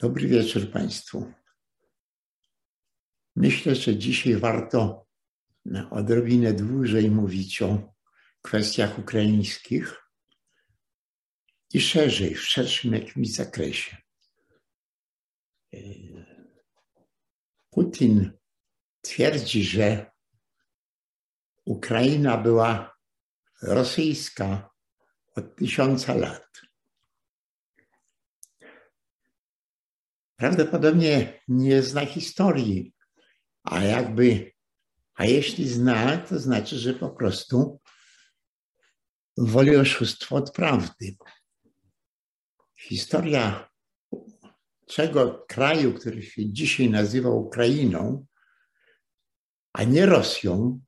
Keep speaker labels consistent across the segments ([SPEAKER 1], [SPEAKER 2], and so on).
[SPEAKER 1] Dobry wieczór Państwu. Myślę, że dzisiaj warto odrobinę dłużej mówić o kwestiach ukraińskich i szerzej, w szerszym jakimś zakresie. Putin twierdzi, że Ukraina była rosyjska od tysiąca lat. Prawdopodobnie nie zna historii, a jakby, a jeśli zna, to znaczy, że po prostu woli oszustwo od prawdy. Historia czego kraju, który się dzisiaj nazywa Ukrainą, a nie Rosją,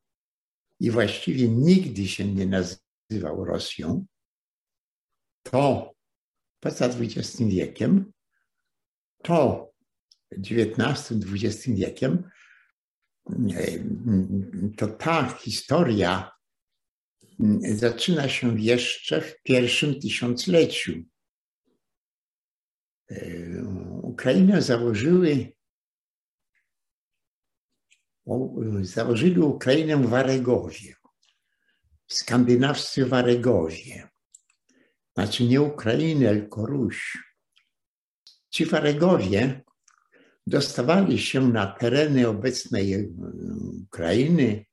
[SPEAKER 1] i właściwie nigdy się nie nazywał Rosją, to poza XX wiekiem, to XIX-XX wiekiem, to ta historia zaczyna się jeszcze w pierwszym tysiącleciu. Ukrainę założyły założyli Ukrainę Waregowie, skandynawscy Waregowie. Znaczy nie Ukrainę, tylko Ruś. Ci Waregowie dostawali się na tereny obecnej Ukrainy,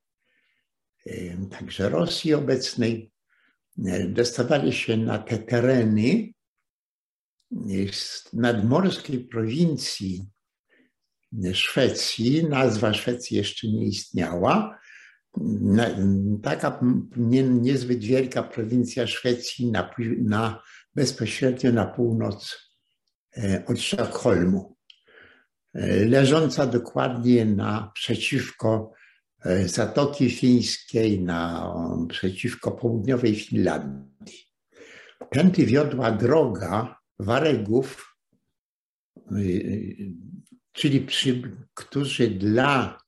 [SPEAKER 1] także Rosji obecnej, dostawali się na te tereny z nadmorskiej prowincji Szwecji. Nazwa Szwecji jeszcze nie istniała. Taka nie, niezbyt wielka prowincja Szwecji na, na, bezpośrednio na północ od Sztokholmu, leżąca dokładnie naprzeciwko Zatoki Fińskiej, naprzeciwko południowej Finlandii. Tędy wiodła droga Waregów, czyli przy, którzy dla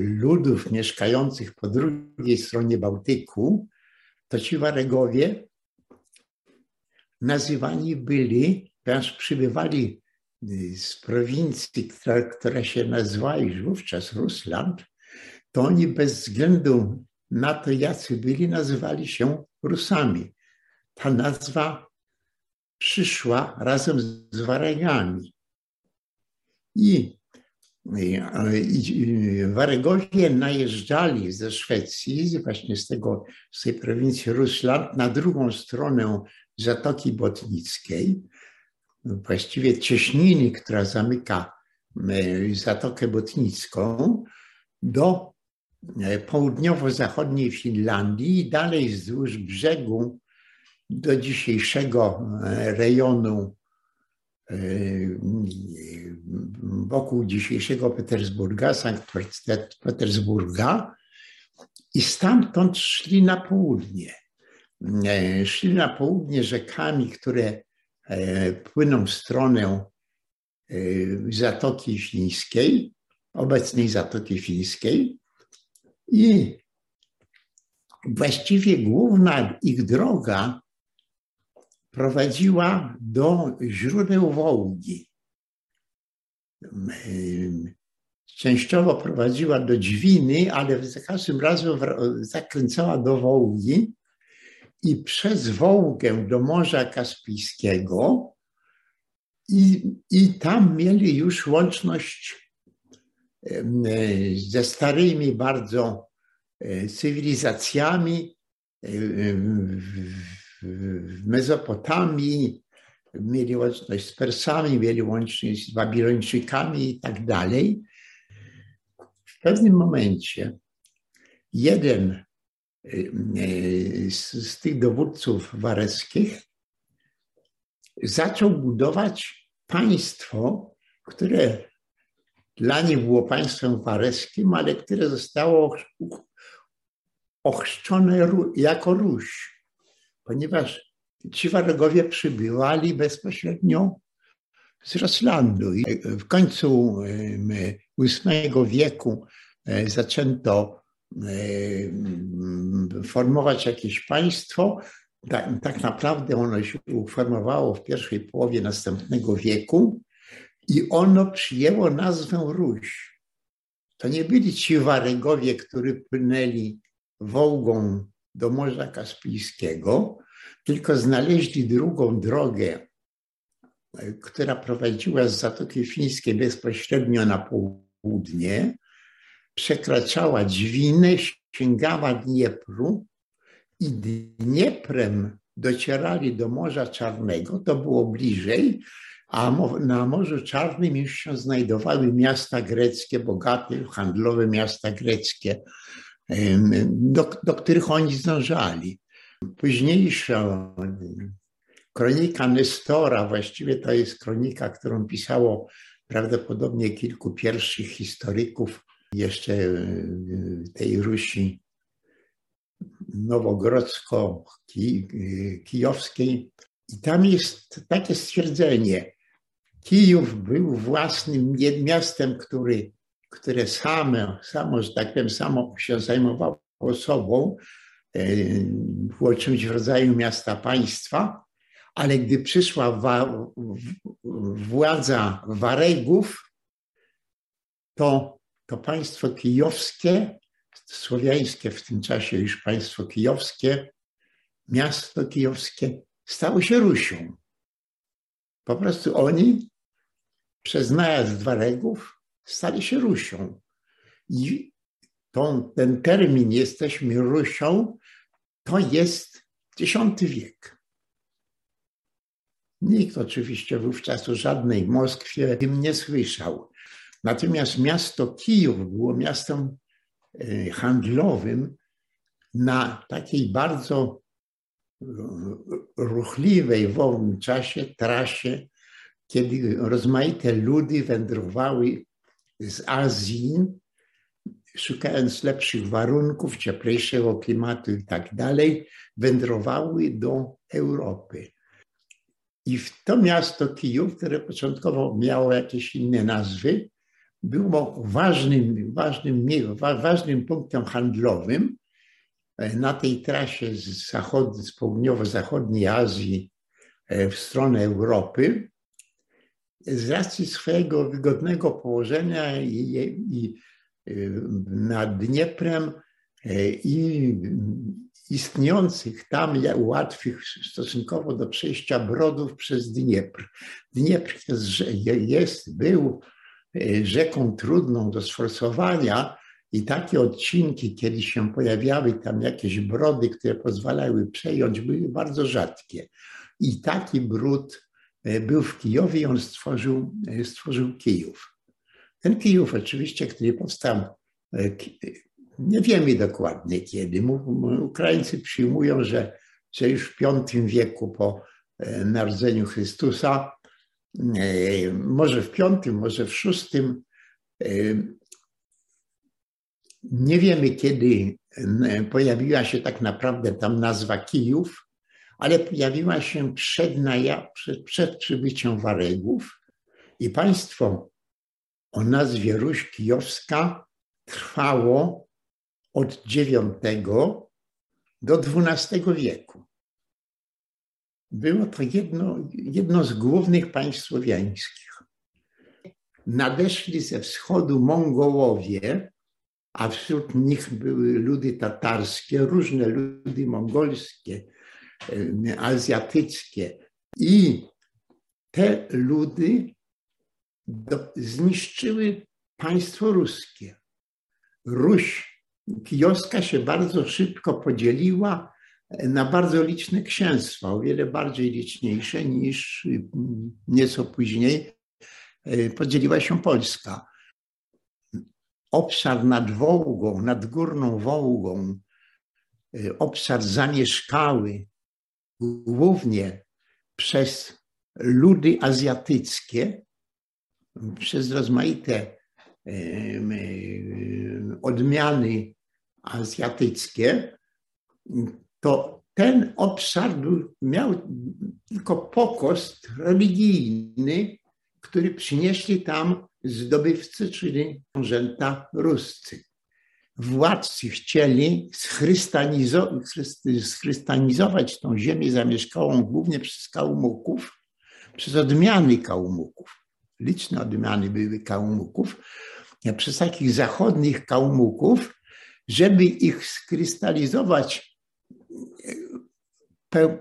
[SPEAKER 1] ludów mieszkających po drugiej stronie Bałtyku, to ci Waregowie nazywani byli, ponieważ przybywali z prowincji, która, która się nazywała już wówczas Rusland, to oni bez względu na to, jacy byli, nazywali się Rusami. Ta nazwa przyszła razem z Waregami. I, i, i Waregowie najeżdżali ze Szwecji, właśnie z, tego, z tej prowincji Rusland, na drugą stronę Zatoki Botnickiej, właściwie cieśniny, która zamyka Zatokę Botnicką, do południowo-zachodniej Finlandii i dalej wzdłuż brzegu do dzisiejszego rejonu wokół dzisiejszego Petersburga, Sankt Petersburga i stamtąd szli na południe. Szli na południe rzekami, które płyną w stronę Zatoki Fińskiej, obecnej Zatoki Fińskiej i właściwie główna ich droga prowadziła do źródeł Wołgi. Częściowo prowadziła do Dźwiny, ale za każdym razem zakręcała do Wołgi i przez Wołgę do Morza Kaspijskiego i, i tam mieli już łączność ze starymi bardzo cywilizacjami w Mezopotamii, mieli łączność z Persami, mieli łączność z Babilończykami i tak dalej. W pewnym momencie jeden z, z tych dowódców wareskich zaczął budować państwo, które dla nich było państwem wareskim, ale które zostało ochrzczone jako Ruś ponieważ ci Waregowie przybywali bezpośrednio z Roslandu. I w końcu VIII wieku e, zaczęto formować jakieś państwo tak, tak naprawdę ono się uformowało w pierwszej połowie następnego wieku i ono przyjęło nazwę Ruś. To nie byli ci Waregowie, którzy płynęli Wołgą do Morza Kaspijskiego, tylko znaleźli drugą drogę, która prowadziła z Zatoki Fińskiej bezpośrednio na południe, przekraczała Dźwinę, sięgała Dniepru i Dnieprem docierali do Morza Czarnego, to było bliżej, a na Morzu Czarnym już się znajdowały miasta greckie, bogate, handlowe miasta greckie, do, do których oni zdążali. Późniejsza kronika Nestora, właściwie to jest kronika, którą pisało prawdopodobnie kilku pierwszych historyków jeszcze tej Rusi nowogrodzko-kijowskiej. I tam jest takie stwierdzenie. Kijów był własnym miastem, który, które same, samo, że tak powiem, samo się zajmowało sobą, e, było czymś w rodzaju miasta państwa, ale gdy przyszła wa, władza Waregów, to, to państwo kijowskie słowiańskie, w tym czasie już państwo kijowskie, miasto kijowskie stało się Rusią. Po prostu oni przez najazd Waregów stali się Rusią. I ten termin jesteśmy Rusią to jest X wiek. Nikt oczywiście wówczas o żadnej Moskwie tym nie słyszał. Natomiast miasto Kijów było miastem E, handlowym na takiej bardzo ruchliwej w owym czasie trasie, kiedy rozmaite ludy wędrowały z Azji, szukając lepszych warunków, cieplejszego klimatu i tak dalej, wędrowały do Europy. I w to miasto Kijów, które początkowo miało jakieś inne nazwy, było ważnym, ważnym, ważnym punktem handlowym e, na tej trasie z, zachod, z południowo-zachodniej Azji e, w stronę Europy. Z racji swojego wygodnego położenia i, i e, nad Dnieprem i istniejących tam łatwych stosunkowo do przejścia brodów przez Dniepr. Dniepr jest, jest był rzeką trudną do sforsowania i takie odcinki, kiedy się pojawiały tam jakieś brody, które pozwalały przejąć, były bardzo rzadkie. I taki brud y, był w Kijowie i on stworzył, y, stworzył Kijów. Ten Kijów oczywiście, który powstał, nie wiemy dokładnie kiedy. Ukraińcy przyjmują, że, że już w V wieku po narodzeniu Chrystusa może w piątym, może w szóstym. E, nie wiemy, kiedy pojawiła się tak naprawdę tam nazwa Kijów, ale pojawiła się przed, przed, przed przybyciem Waregów i państwo o nazwie Ruś Kijowska trwało od IX do XII wieku. Było to jedno, jedno z głównych państw słowiańskich. Nadeszli ze wschodu Mongołowie, a wśród nich były ludy tatarskie, różne ludy mongolskie, azjatyckie. I te ludy do, zniszczyły państwo ruskie. Ruś kijowska się bardzo szybko podzieliła na bardzo liczne księstwa, o wiele bardziej liczniejsze niż mm, nieco później e, podzieliła się Polska. Obszar nad Wołgą, nad Górną Wołgą, e, obszar zamieszkały głównie przez ludy azjatyckie, przez rozmaite e, odmiany azjatyckie, to ten obszar był, miał tylko pokost religijny, który przynieśli tam zdobywcy, czyli książęta ruscy. władcy chcieli schrystianizować tą ziemię zamieszkałą głównie przez kałmuków, przez odmiany kałmuków. Liczne odmiany były kałmuków. Przez takich zachodnich kałmuków, żeby ich skrystalizować,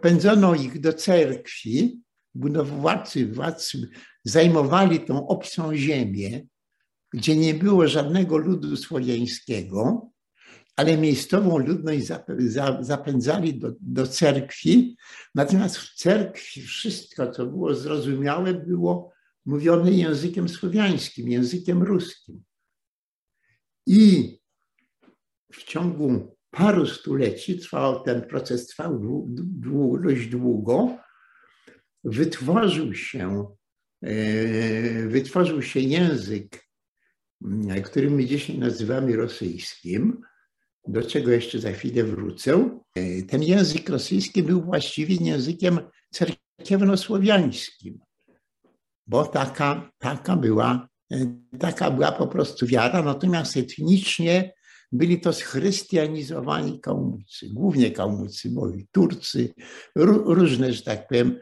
[SPEAKER 1] pędzono ich do cerkwi, budowlacy, władcy zajmowali tą obcą ziemię, gdzie nie było żadnego ludu słowiańskiego, ale miejscową ludność zapędzali do, do cerkwi. Natomiast w cerkwi wszystko, co było zrozumiałe, było mówione językiem słowiańskim, językiem ruskim. I w ciągu paru stuleci trwał ten proces, trwał dość długo. Wytworzył się, e, wytworzył się język który my dzisiaj nazywamy rosyjskim, do czego jeszcze za chwilę wrócę. Ten język rosyjski był właściwie językiem cerkiewnosłowiańskim, bo taka, taka, była, taka była po prostu wiara, natomiast etnicznie byli to schrystianizowani kałmucy, głównie kałmucy, bo i Turcy, różne, że tak powiem,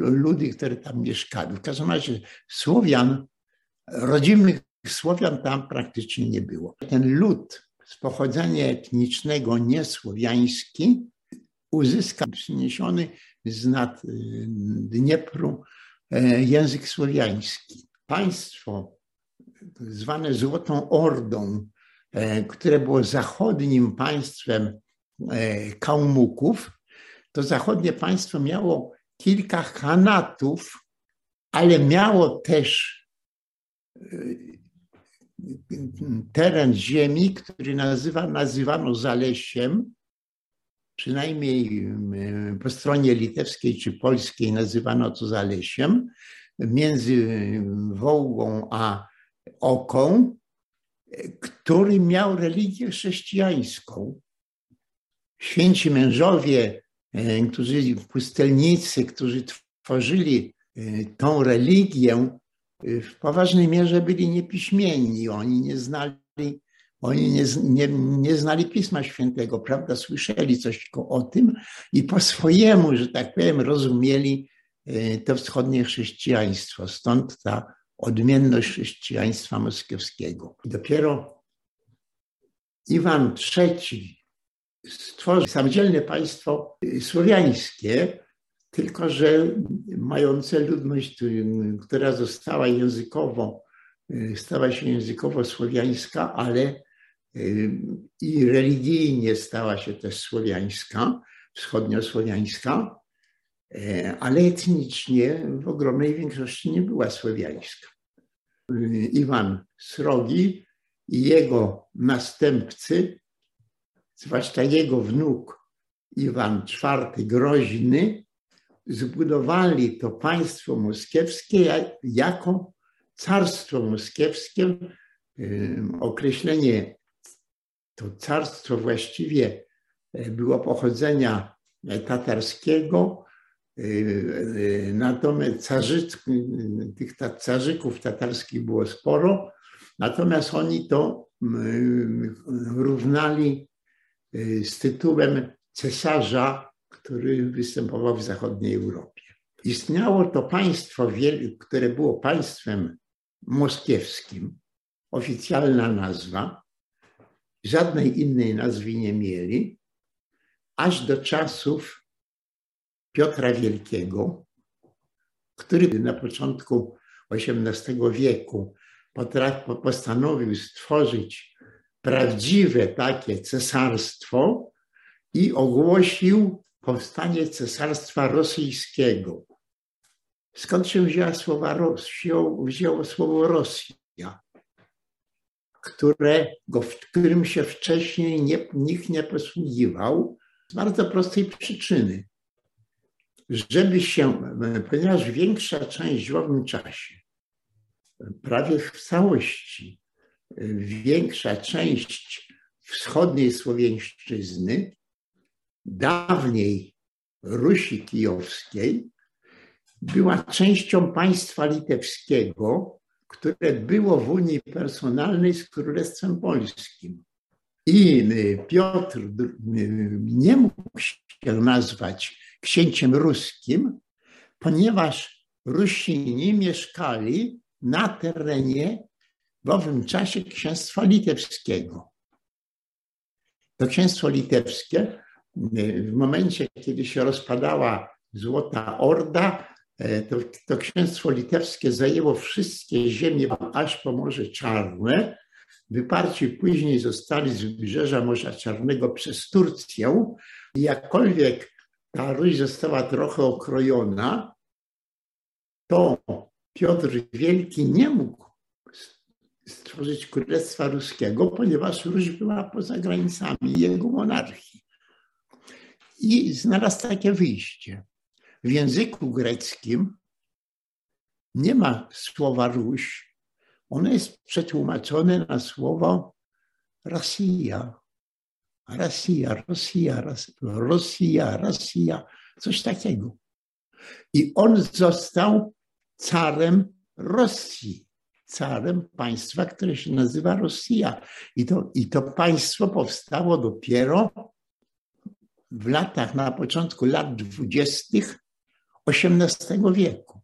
[SPEAKER 1] ludy, które tam mieszkali. W każdym razie Słowian Rodzimych Słowian tam praktycznie nie było. Ten lud z pochodzenia etnicznego niesłowiański uzyskał przyniesiony z nad y, Dniepru e, język słowiański. Państwo zwane Złotą Ordą, e, które było zachodnim państwem e, Kałmuków, to zachodnie państwo miało kilka hanatów, ale miało też teren ziemi, który nazywa, nazywano Zalesiem, przynajmniej po stronie litewskiej czy polskiej nazywano to Zalesiem, między Wołgą a Oką, który miał religię chrześcijańską. Święci mężowie, e, którzy pustelnicy, którzy tworzyli e, tą religię, w poważnej mierze byli niepiśmienni. Oni nie znali, oni nie, nie, nie znali Pisma Świętego, prawda? Słyszeli coś o tym i po swojemu, że tak powiem, rozumieli e, to wschodnie chrześcijaństwo. Stąd ta odmienność chrześcijaństwa moskiewskiego. Dopiero Iwan III stworzył samodzielne państwo słowiańskie, tylko że mające ludność, która została językowo, stała się językowo słowiańska, ale y, i religijnie stała się też słowiańska, wschodniosłowiańska, ale etnicznie w ogromnej większości nie była słowiańska. Iwan Srogi i jego następcy, zwłaszcza jego wnuk Iwan IV Groźny, zbudowali to państwo moskiewskie jako carstwo moskiewskie. Określenie to carstwo właściwie e, było pochodzenia tatarskiego, e, e, natomiast carzy, tych carzyków tatarskich było sporo, natomiast oni to równali z tytułem cesarza który występował w zachodniej Europie. Istniało to państwo, które było państwem moskiewskim, oficjalna nazwa, żadnej innej nazwy nie mieli, aż do czasów Piotra Wielkiego, który na początku XVIII wieku postanowił stworzyć prawdziwe takie cesarstwo i ogłosił powstanie Cesarstwa Rosyjskiego. Skąd się wzięła słowa, wzięło, wzięło słowo Rosja, którego, którym się wcześniej nie, nikt nie posługiwał, z bardzo prostej przyczyny. Żeby się, ponieważ większa część w owym czasie, prawie w całości, większa część wschodniej Słowiańszczyzny dawniej Rusi Kijowskiej była częścią państwa litewskiego, które było w Unii Personalnej z Królestwem Polskim. I Piotr nie mógł się nazwać księciem ruskim, ponieważ Rusini mieszkali na terenie w owym czasie księstwa litewskiego. To księstwo litewskie w momencie, kiedy się rozpadała Złota Orda, to, to księstwo litewskie zajęło wszystkie ziemie aż po Morze Czarne. Wyparci później zostali z wybrzeża Morza Czarnego przez Turcję. I jakkolwiek ta Ruś została trochę okrojona, to Piotr Wielki nie mógł stworzyć Królestwa Ruskiego, ponieważ Ruś była poza granicami jego monarchii. I znalazł takie wyjście. W języku greckim nie ma słowa Ruś. Ono jest przetłumaczone na słowo Rosja. Rosja, Rosja, Rosja, Rosja, coś takiego. I on został carem Rosji, carem państwa, które się nazywa Rosja. I to, I to państwo powstało dopiero w latach, na początku lat dwudziestych XVIII wieku.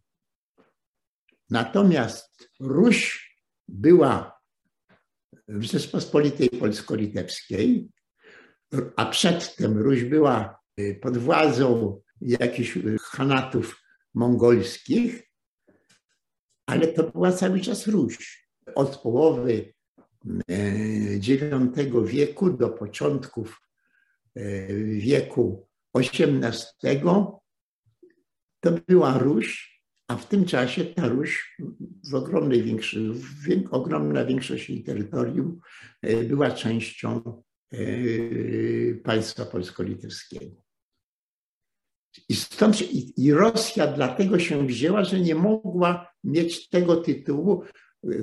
[SPEAKER 1] Natomiast Ruś była w Rzeczpospolitej Polsko-Litewskiej, a przedtem Ruś była pod władzą jakichś hanatów mongolskich, ale to była cały czas Ruś. Od połowy IX wieku do początków wieku XVIII to była Ruś, a w tym czasie ta Ruś w ogromnej większości, ogromna większość jej terytorium była częścią państwa polsko-litewskiego. I stąd i Rosja dlatego się wzięła, że nie mogła mieć tego tytułu.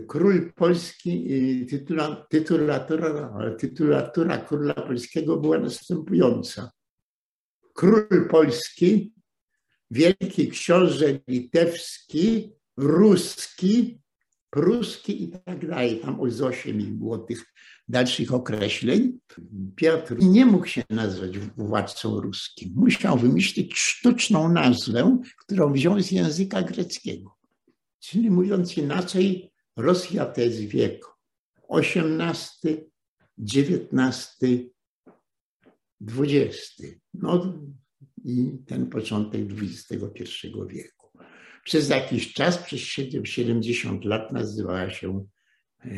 [SPEAKER 1] Król Polski, tytula, tytulatura, tytulatura króla polskiego była następująca. Król Polski, wielki książę litewski, ruski, pruski i tak dalej. Tam o Zosie mi było tych dalszych określeń. Piotr nie mógł się nazwać władcą ruskim. Musiał wymyślić sztuczną nazwę, którą wziął z języka greckiego. Czyli mówiąc inaczej, Rosja to jest wiek XVIII, XIX, XX. No i ten początek XXI wieku. Przez jakiś czas, przez 70 lat nazywała się e,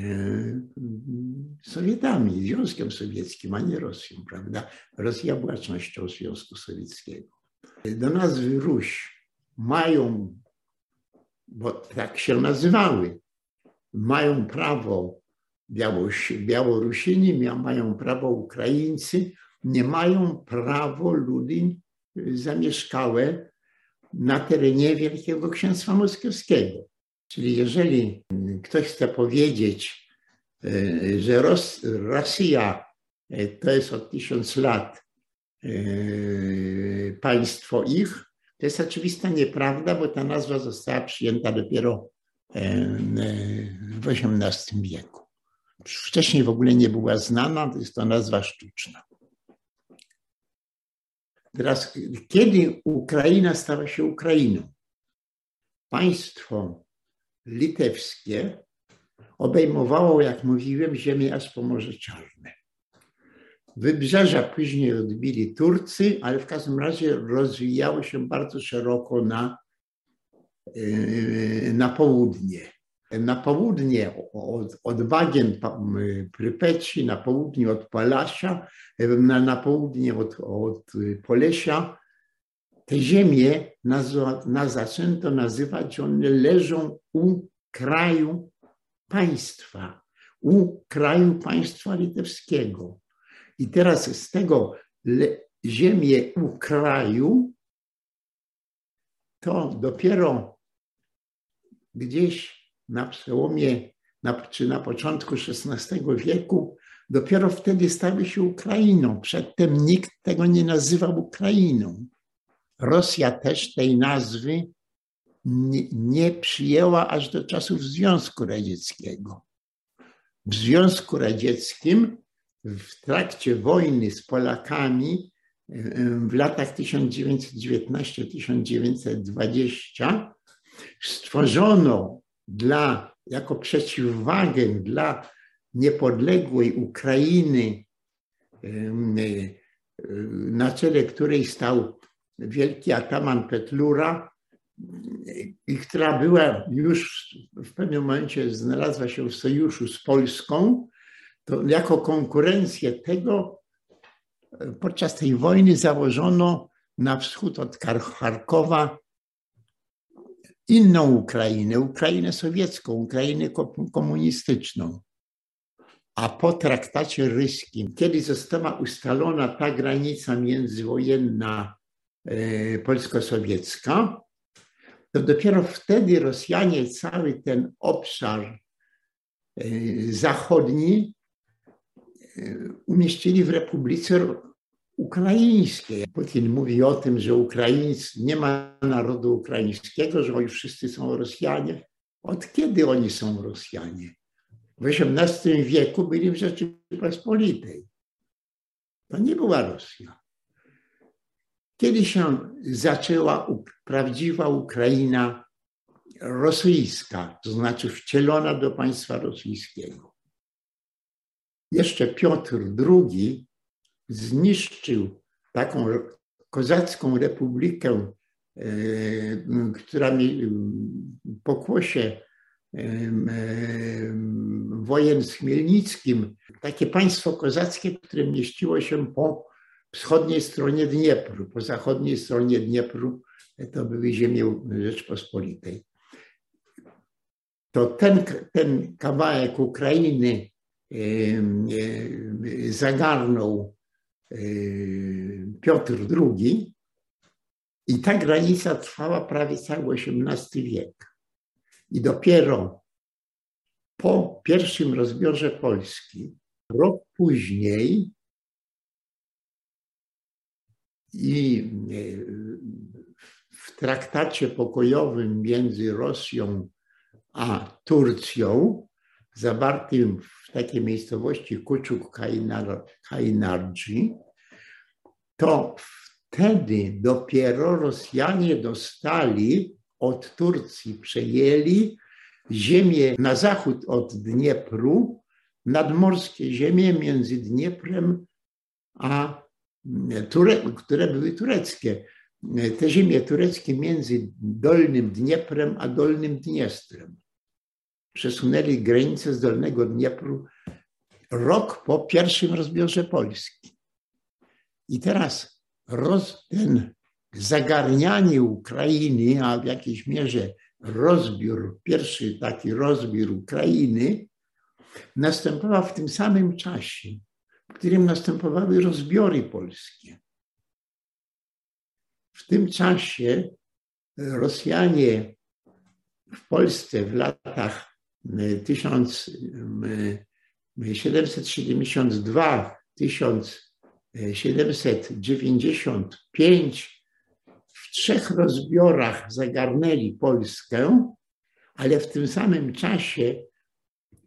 [SPEAKER 1] Sowietami, Związkiem Sowieckim, a nie Rosją, prawda? Rosja była częścią Związku Sowieckiego. Do nazwy Ruś mają, bo tak się nazywały, mają prawo Białorusi, Białorusini, mają prawo Ukraińcy, nie mają prawo ludzi zamieszkałe na terenie Wielkiego Księstwa Moskiewskiego. Czyli jeżeli ktoś chce powiedzieć, e, że Ros Rosja e, to jest od tysiąc lat e, państwo ich, to jest oczywista nieprawda, bo ta nazwa została przyjęta dopiero w XVIII wieku. Wcześniej w ogóle nie była znana, to jest to nazwa sztuczna. Teraz, kiedy Ukraina stała się Ukrainą? Państwo litewskie obejmowało, jak mówiłem, ziemię aż po Morze Czarne. Wybrzeża później odbili Turcy, ale w każdym razie rozwijało się bardzo szeroko na, yy, na południe. Na południe od, od Prypeci, na południe od Palasia, na, na południe od, od Polesia, te ziemie nazwa, na, zaczęto nazywać, one leżą u kraju państwa, u kraju państwa litewskiego. I teraz z tego le, ziemię u kraju, to dopiero gdzieś na przełomie, na, czy na początku XVI wieku, dopiero wtedy stały się Ukrainą. Przedtem nikt tego nie nazywał Ukrainą. Rosja też tej nazwy nie, nie przyjęła aż do czasów Związku Radzieckiego. W Związku Radzieckim w trakcie wojny z Polakami w latach 1919-1920 stworzono dla, jako przeciwwagę dla niepodległej Ukrainy, na czele której stał wielki ataman Petlura, i która była już w pewnym momencie znalazła się w sojuszu z Polską, to jako konkurencję tego podczas tej wojny założono na wschód od Charkowa inną Ukrainę, Ukrainę sowiecką, Ukrainę komunistyczną. A po traktacie ryskim, kiedy została ustalona ta granica międzywojenna e, polsko-sowiecka, to dopiero wtedy Rosjanie cały ten obszar e, zachodni e, umieścili w Republice Ukraińskiej. Putin mówi o tym, że Ukraińcy, nie ma narodu ukraińskiego, że oni wszyscy są Rosjanie. Od kiedy oni są Rosjanie? W XVIII wieku byli w Rzeczypospolitej. To nie była Rosja. Kiedy się zaczęła prawdziwa Ukraina rosyjska, to znaczy wcielona do państwa rosyjskiego? Jeszcze Piotr II zniszczył taką kozacką republikę, e, która mi pokłosie wojen z Chmielnickim, takie państwo kozackie, które mieściło się po wschodniej stronie Dniepru, po zachodniej stronie Dniepru to były ziemie Rzeczpospolitej. To ten, ten kawałek Ukrainy zagarnął Piotr II i ta granica trwała prawie cały XVIII wiek. I dopiero po pierwszym rozbiorze Polski, rok później i e, w traktacie pokojowym między Rosją a Turcją, zawartym w takiej miejscowości Kuczuk Kainardzi, to wtedy dopiero Rosjanie dostali od Turcji, przejęli ziemię na zachód od Dniepru, nadmorskie ziemie między Dnieprem a Ture, które były tureckie. Te ziemie tureckie między Dolnym Dnieprem a Dolnym Dniestrem. Przesunęli granicę z Dolnego Dniepru rok po pierwszym rozbiorze Polski. I teraz roz, ten zagarnianie Ukrainy, a w jakiejś mierze rozbiór, pierwszy taki rozbiór Ukrainy, następował w tym samym czasie, w którym następowały rozbiory polskie. W tym czasie Rosjanie w Polsce w latach 1772 1795 w trzech rozbiorach zagarnęli Polskę, ale w tym samym czasie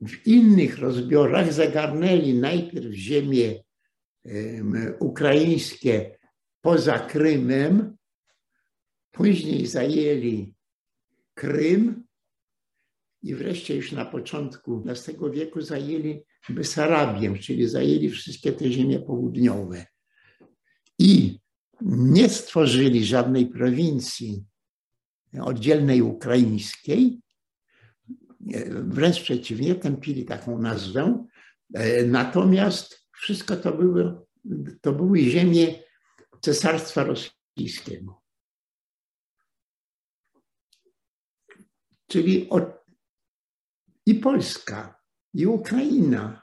[SPEAKER 1] w innych rozbiorach zagarnęli najpierw ziemie ukraińskie poza Krymem, później zajęli Krym i wreszcie już na początku XX wieku zajęli Besarabię, czyli zajęli wszystkie te ziemie południowe. I nie stworzyli żadnej prowincji oddzielnej ukraińskiej, wręcz przeciwnie, tępili taką nazwę. Natomiast wszystko to były, to były ziemie Cesarstwa Rosyjskiego. Czyli od, i Polska, i Ukraina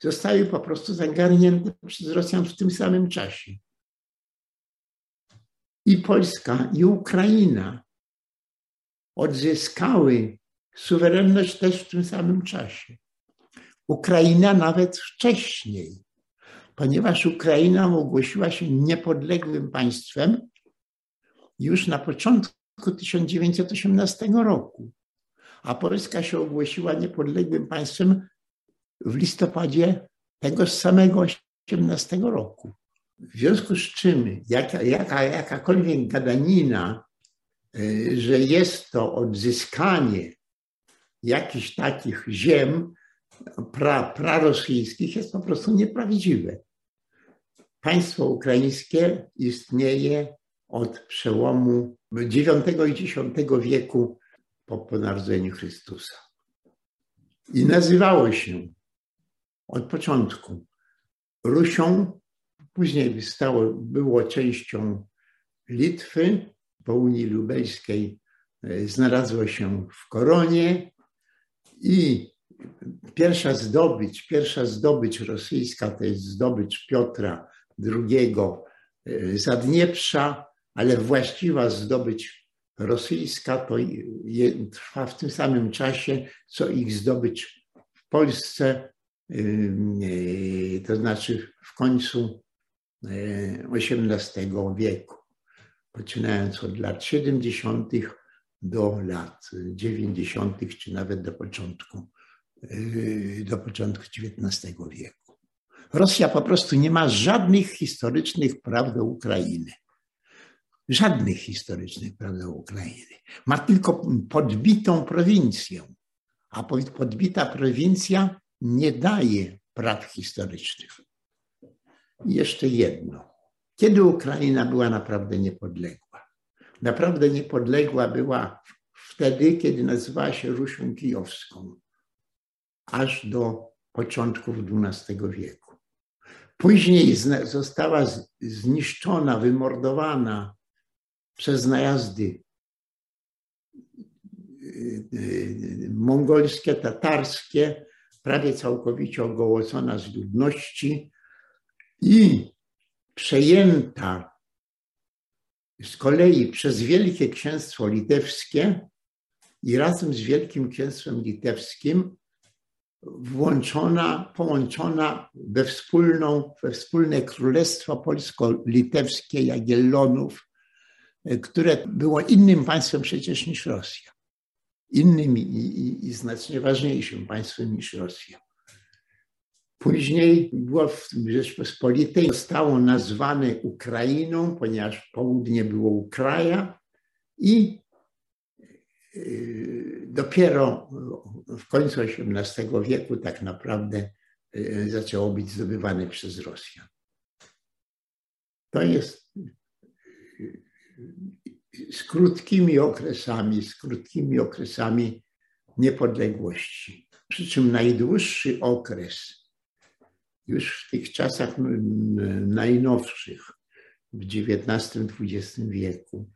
[SPEAKER 1] zostały po prostu zagarnięte przez Rosjan w tym samym czasie. I Polska, i Ukraina odzyskały suwerenność też w tym samym czasie. Ukraina nawet wcześniej, ponieważ Ukraina ogłosiła się niepodległym państwem już na początku 1918 roku, a Polska się ogłosiła niepodległym państwem w listopadzie tego samego 18 roku. W związku z czym jaka, jaka, jakakolwiek gadanina, y, że jest to odzyskanie jakichś takich ziem pra, prarosyjskich, jest po prostu nieprawdziwe. Państwo ukraińskie istnieje od przełomu IX i X wieku po, narodzeniu Chrystusa. I nazywało się od początku Rusią, później stało, było częścią Litwy, po Unii Lubelskiej e, znalazło się w Koronie i pierwsza zdobycz, pierwsza zdobycz rosyjska to jest zdobycz Piotra II e, Zadnieprza, ale właściwa zdobycz rosyjska to trwa w tym samym czasie, co ich zdobycz w Polsce, e, to znaczy w końcu XVIII wieku, poczynając od lat 70. do lat 90., czy nawet do początku, do początku XIX wieku. Rosja po prostu nie ma żadnych historycznych praw do Ukrainy. Żadnych historycznych praw do Ukrainy. Ma tylko podbitą prowincję, a podbita prowincja nie daje praw historycznych. I jeszcze jedno. Kiedy Ukraina była naprawdę niepodległa? Naprawdę niepodległa była wtedy, kiedy nazywała się Rusią Kijowską, aż do początków XII wieku. Później została zniszczona, wymordowana przez najazdy y, y, mongolskie, tatarskie, prawie całkowicie ogołocona z ludności i przejęta z kolei przez Wielkie Księstwo Litewskie i razem z Wielkim Księstwem Litewskim włączona, połączona we, wspólną, we wspólne Królestwo Polsko-Litewskie Jagiellonów, które było innym państwem przecież niż Rosja. Innym i, i, i znacznie ważniejszym państwem niż Rosja. Później było w Rzeczpospolitej, zostało nazwane Ukrainą, ponieważ południe było Ukraja i y, dopiero w końcu XVIII wieku tak naprawdę y, zaczęło być zdobywane przez Rosjan. To jest z krótkimi okresami, z krótkimi okresami niepodległości. Przy czym najdłuższy okres już w tych czasach najnowszych, w XIX-XX wieku.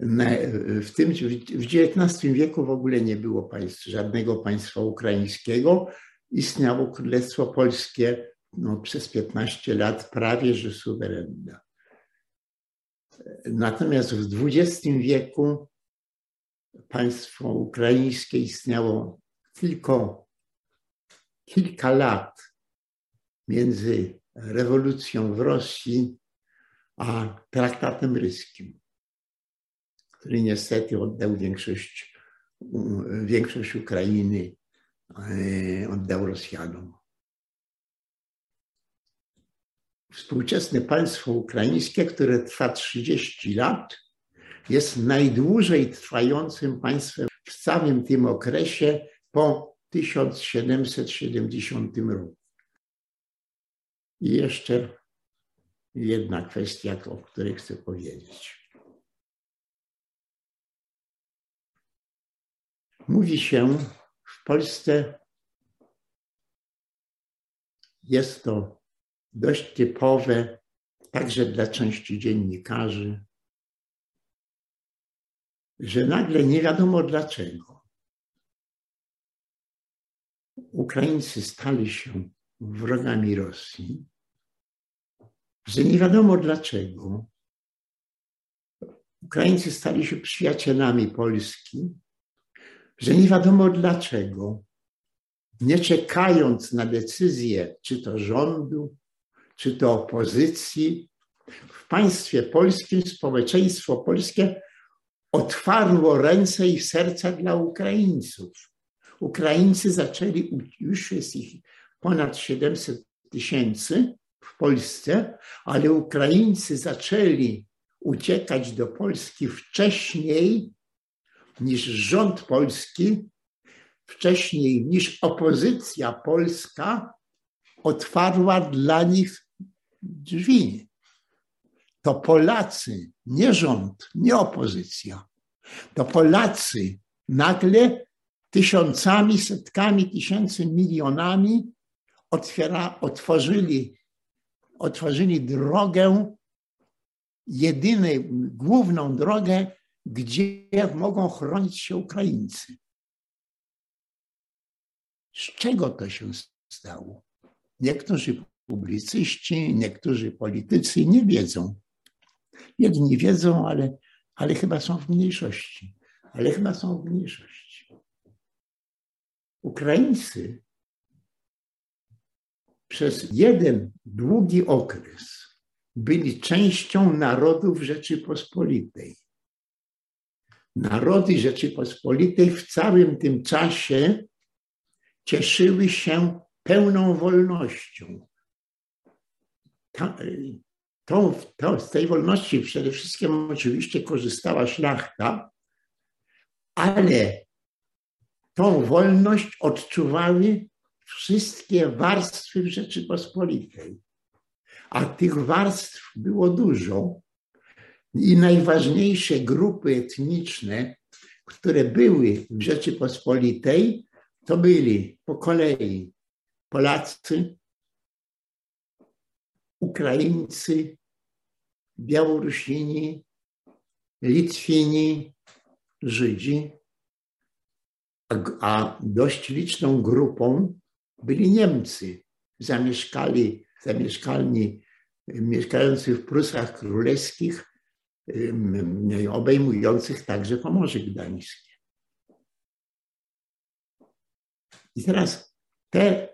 [SPEAKER 1] W, tym, w XIX wieku w ogóle nie było państw, żadnego państwa ukraińskiego. Istniało Królestwo Polskie no, przez 15 lat prawie że suwerenne. Natomiast w XX wieku państwo ukraińskie istniało tylko kilka lat między rewolucją w Rosji a traktatem ryskim, który niestety oddał większość, większość Ukrainy, e, oddał Rosjanom. Współczesne państwo ukraińskie, które trwa 30 lat, jest najdłużej trwającym państwem w całym tym okresie po 1770 roku. I jeszcze jedna kwestia, o której chcę powiedzieć. Mówi się w Polsce, jest to dość typowe także dla części dziennikarzy, że nagle nie wiadomo dlaczego Ukraińcy stali się wrogami Rosji, że nie wiadomo dlaczego Ukraińcy stali się przyjacielami Polski, że nie wiadomo dlaczego, nie czekając na decyzję czy to rządu, czy to opozycji, w państwie polskim społeczeństwo polskie otwarło ręce i serca dla Ukraińców. Ukraińcy zaczęli, już jest ich ponad 700 tysięcy w Polsce, ale Ukraińcy zaczęli uciekać do Polski wcześniej niż rząd polski, wcześniej niż opozycja polska otwarła dla nich drzwi. To Polacy, nie rząd, nie opozycja. To Polacy nagle tysiącami, setkami tysięcy, milionami otwiera, otworzyli, otworzyli drogę, jedyną, główną drogę, gdzie mogą chronić się Ukraińcy. Z czego to się stało? Niektórzy publicyści, niektórzy politycy nie wiedzą. Jedni wiedzą, ale, ale chyba są w mniejszości. Ale chyba są w mniejszości. Ukraińcy przez jeden długi okres byli częścią narodów Rzeczypospolitej. Narody Rzeczypospolitej w całym tym czasie cieszyły się pełną wolnością. tą, tą, z tej wolności przede wszystkim oczywiście korzystała szlachta, ale tą wolność odczuwały wszystkie warstwy w Rzeczypospolitej. A tych warstw było dużo. I najważniejsze grupy etniczne, które były w Rzeczypospolitej, to byli po kolei Polacy, Ukraińcy, Białorusini, Litwini, Żydzi, a dość liczną grupą byli Niemcy. Zamieszkali, zamieszkalni, mieszkający w Prusach Królewskich, obejmujących także Pomorze Gdańskie. I teraz te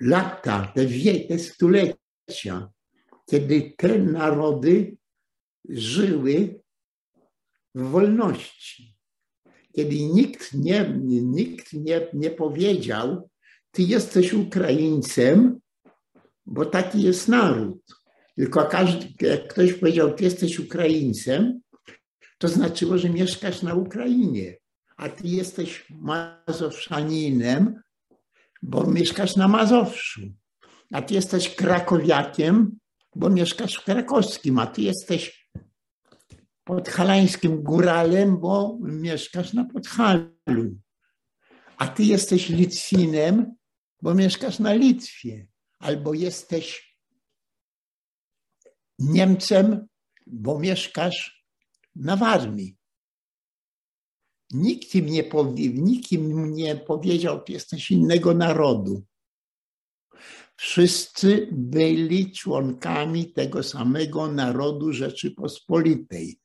[SPEAKER 1] lata, te, wie, te stulecia, kiedy te narody żyły w wolności, kiedy nikt nie, nikt nie, nie powiedział, ty jesteś Ukraińcem, bo taki jest naród. Tylko każdy, jak ktoś powiedział, ty jesteś Ukraińcem, to znaczyło, że mieszkasz na Ukrainie, a ty jesteś Mazowszaninem, bo mieszkasz na Mazowszu. A ty jesteś krakowiakiem, bo mieszkasz w krakowskim, a ty jesteś podhalańskim góralem, bo mieszkasz na Podhalu. A ty jesteś Litwinem, bo mieszkasz na Litwie. Albo jesteś Niemcem, bo mieszkasz na Warmii. Nikt im nie, powie, nikt im nie powiedział, że jesteś innego narodu. Wszyscy byli członkami tego samego narodu Rzeczypospolitej.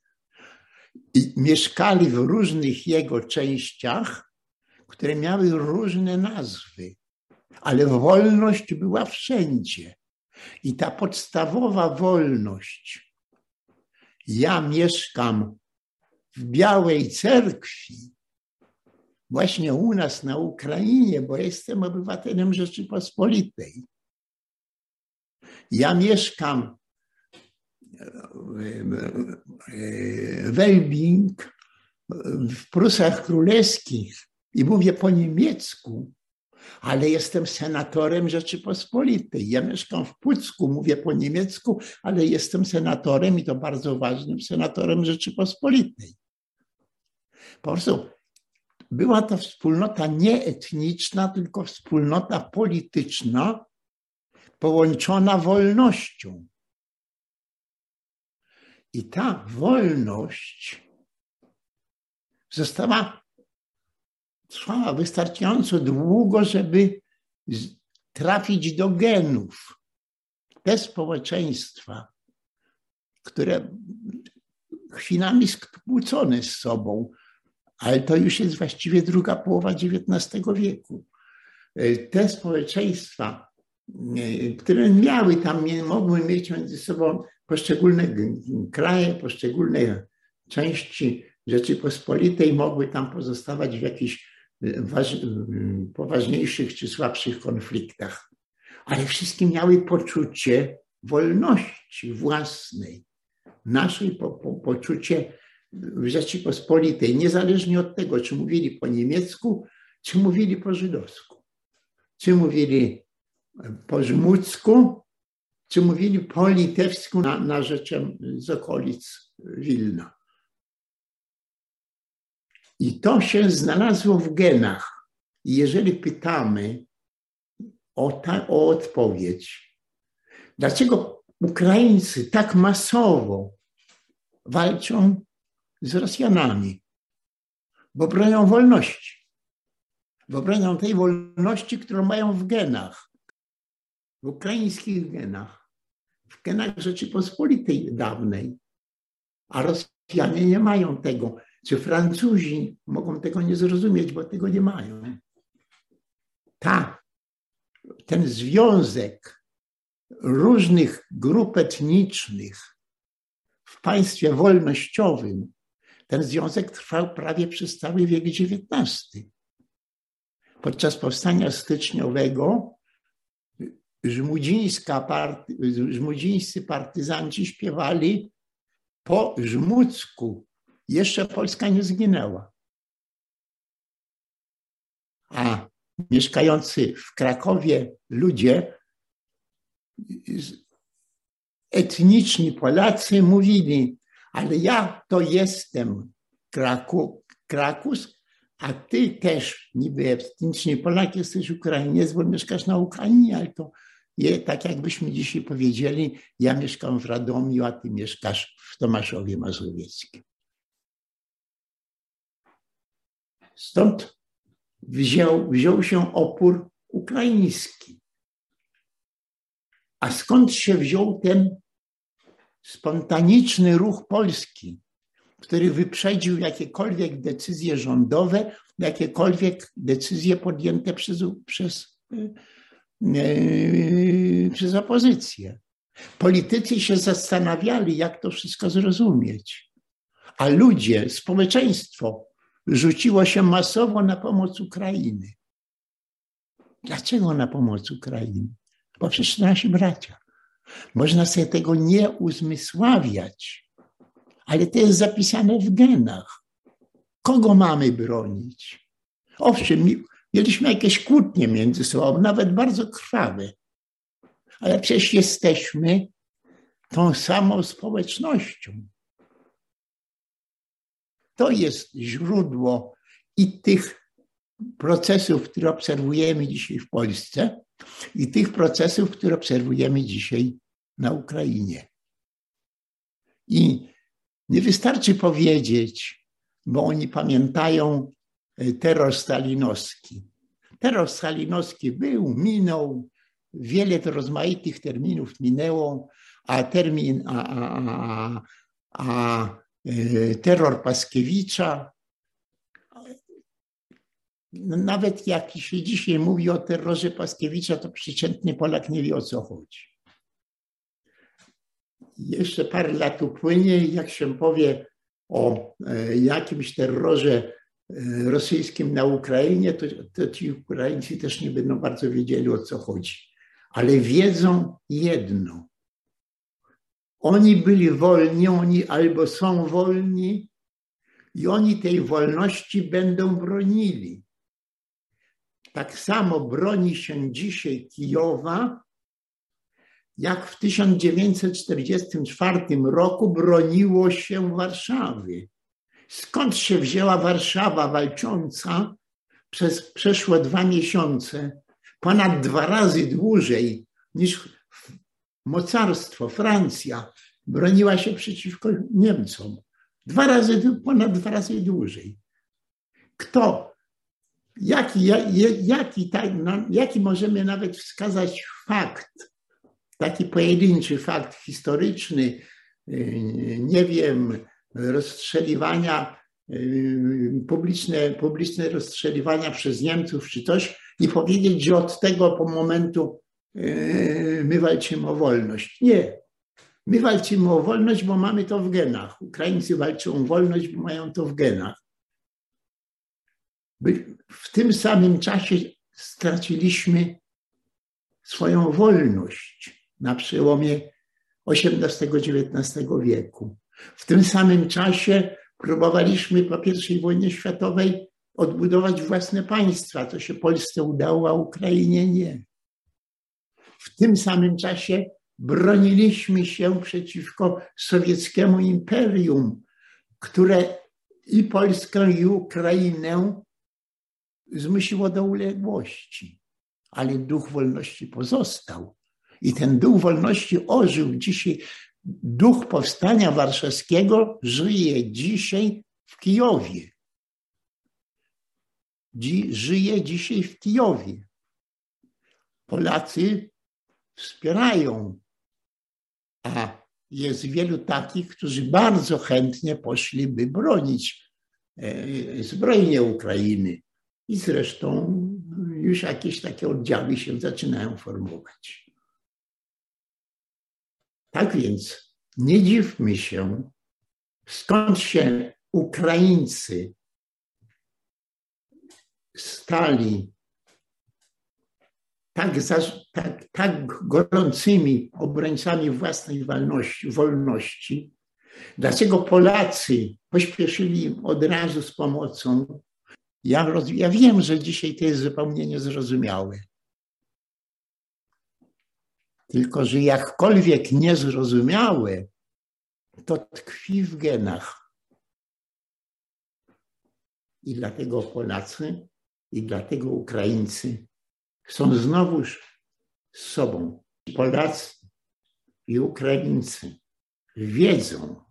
[SPEAKER 1] I mieszkali w różnych jego częściach, które miały różne nazwy, ale wolność była wszędzie. I ta podstawowa wolność. Ja mieszkam w Białej Cerkwi, właśnie u nas na Ukrainie, bo jestem obywatelem Rzeczypospolitej. Ja mieszkam w Elbing, w Prusach Królewskich i mówię po niemiecku, ale jestem senatorem Rzeczypospolitej. Ja mieszkam w Pucku, mówię po niemiecku, ale jestem senatorem i to bardzo ważnym senatorem Rzeczypospolitej. Po prostu była to wspólnota nie etniczna, tylko wspólnota polityczna, połączona wolnością. I ta wolność została, trwała wystarczająco długo, żeby trafić do genów. Te społeczeństwa, które chwilami skłócone z sobą, ale to już jest właściwie druga połowa XIX wieku. E, te społeczeństwa, e, które miały tam, mogły mieć między sobą poszczególne kraje, poszczególne części Rzeczypospolitej mogły tam pozostawać w jakichś y, poważniejszych czy słabszych konfliktach. Ale wszystkie miały poczucie wolności własnej, naszej po, po, poczucie w Rzeczypospolitej, niezależnie od tego, czy mówili po niemiecku, czy mówili po żydowsku, czy mówili po żmudzku, czy mówili po litewsku na, na rzeczem z okolic Wilna. I to się znalazło w genach. I jeżeli pytamy o, ta, o odpowiedź, dlaczego Ukraińcy tak masowo walczą z Rosjanami? Bo bronią wolności. Bo bronią tej wolności, którą mają w genach. W ukraińskich genach. W genach Rzeczypospolitej dawnej. A Rosjanie nie mają tego. Czy Francuzi mogą tego nie zrozumieć, bo tego nie mają. Ta, ten związek różnych grup etnicznych w państwie wolnościowym, ten związek trwał prawie przez cały wiek XIX. Podczas powstania styczniowego żmudzińska party, żmudzińscy partyzanci śpiewali po żmudzku jeszcze Polska nie zginęła. A mieszkający w Krakowie ludzie, etniczni Polacy mówili, ale ja to jestem Kraku, Krakus, a ty też niby etniczni Polak jesteś Ukrainiec, bo mieszkasz na Ukrainie, ale to je, tak jakbyśmy dzisiaj powiedzieli, ja mieszkam w Radomiu, a ty mieszkasz w Tomaszowie Mazowieckim. Stąd wziął, wziął się opór ukraiński. A skąd się wziął ten spontaniczny ruch polski, który wyprzedził jakiekolwiek decyzje rządowe, jakiekolwiek decyzje podjęte przez, przez, yy, przez opozycję. Politycy się zastanawiali, jak to wszystko zrozumieć, a ludzie, społeczeństwo rzuciło się masowo na pomoc Ukrainy. Dlaczego na pomoc Ukrainy? Bo przecież nasi bracia. Można sobie tego nie uzmysławiać, ale to jest zapisane w genach. Kogo mamy bronić? Owszem, mieliśmy jakieś kłótnie między sobą, nawet bardzo krwawe, ale przecież jesteśmy tą samą społecznością. To jest źródło i tych procesów, które obserwujemy dzisiaj w Polsce, i tych procesów, które obserwujemy dzisiaj na Ukrainie. I nie wystarczy powiedzieć, bo oni pamiętają e, terror stalinowski. Terror stalinowski był, minął, wiele rozmaitych terminów minęło, a termin, a, a, a, a E, terror Paskiewicza. No, nawet jak się dzisiaj mówi o terrorze Paskiewicza, to przeciętny Polak nie wie o co chodzi. Jeszcze parę lat upłynie jak się powie o e, jakimś terrorze rosyjskim na Ukrainie, to, to ci Ukraińcy też nie będą bardzo wiedzieli o co chodzi. Ale wiedzą jedno, oni byli wolni, oni albo są wolni i oni tej wolności będą bronili. Tak samo broni się dzisiaj Kijowa, jak w 1944 roku broniło się Warszawy. Skąd się wzięła Warszawa walcząca przez przeszłe dwa miesiące, ponad dwa razy dłużej niż mocarstwo, Francja, broniła się przeciwko Niemcom. Dwa razy, ponad dwa razy dłużej. Kto? Jaki, jaki, no, jaki możemy nawet wskazać fakt, taki pojedynczy fakt historyczny, yy, nie wiem, rozstrzeliwania, yy, publiczne, publiczne rozstrzeliwania przez Niemców czy coś i powiedzieć, że od tego po momentu yy, my walczymy o wolność. Nie. My walczymy o wolność, bo mamy to w genach. Ukraińcy walczą o wolność, bo mają to w genach. W tym samym czasie straciliśmy swoją wolność na przełomie XVIII-XIX wieku. W tym samym czasie próbowaliśmy po I wojnie światowej odbudować własne państwa. To się Polsce udało, a Ukrainie nie. W tym samym czasie broniliśmy się przeciwko sowieckiemu imperium, które i Polskę, i Ukrainę zmusiło do uległości. Ale duch wolności pozostał. I ten duch wolności ożył dzisiaj. Duch powstania warszawskiego żyje dzisiaj w Kijowie. Żyje dzisiaj w Kijowie. Polacy wspierają, a jest wielu takich, którzy bardzo chętnie poszliby bronić e, zbrojnie Ukrainy. I zresztą już jakieś takie oddziały się zaczynają formować. Tak więc nie dziwmy się, skąd się Ukraińcy stali tak, za, tak, tak gorącymi obrońcami własnej wolności, wolności, dlaczego Polacy pośpieszyli od razu z pomocą. Ja, ja wiem, że dzisiaj to jest zupełnie niezrozumiałe. Tylko, że jakkolwiek niezrozumiałe, to tkwi w genach. I dlatego Polacy, i dlatego Ukraińcy są znowuż z sobą. Polacy i Ukraińcy wiedzą,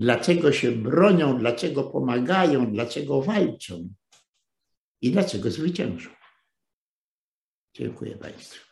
[SPEAKER 1] dlaczego się bronią, dlaczego pomagają, dlaczego walczą i dlaczego zwyciężą. Dziękuję Państwu.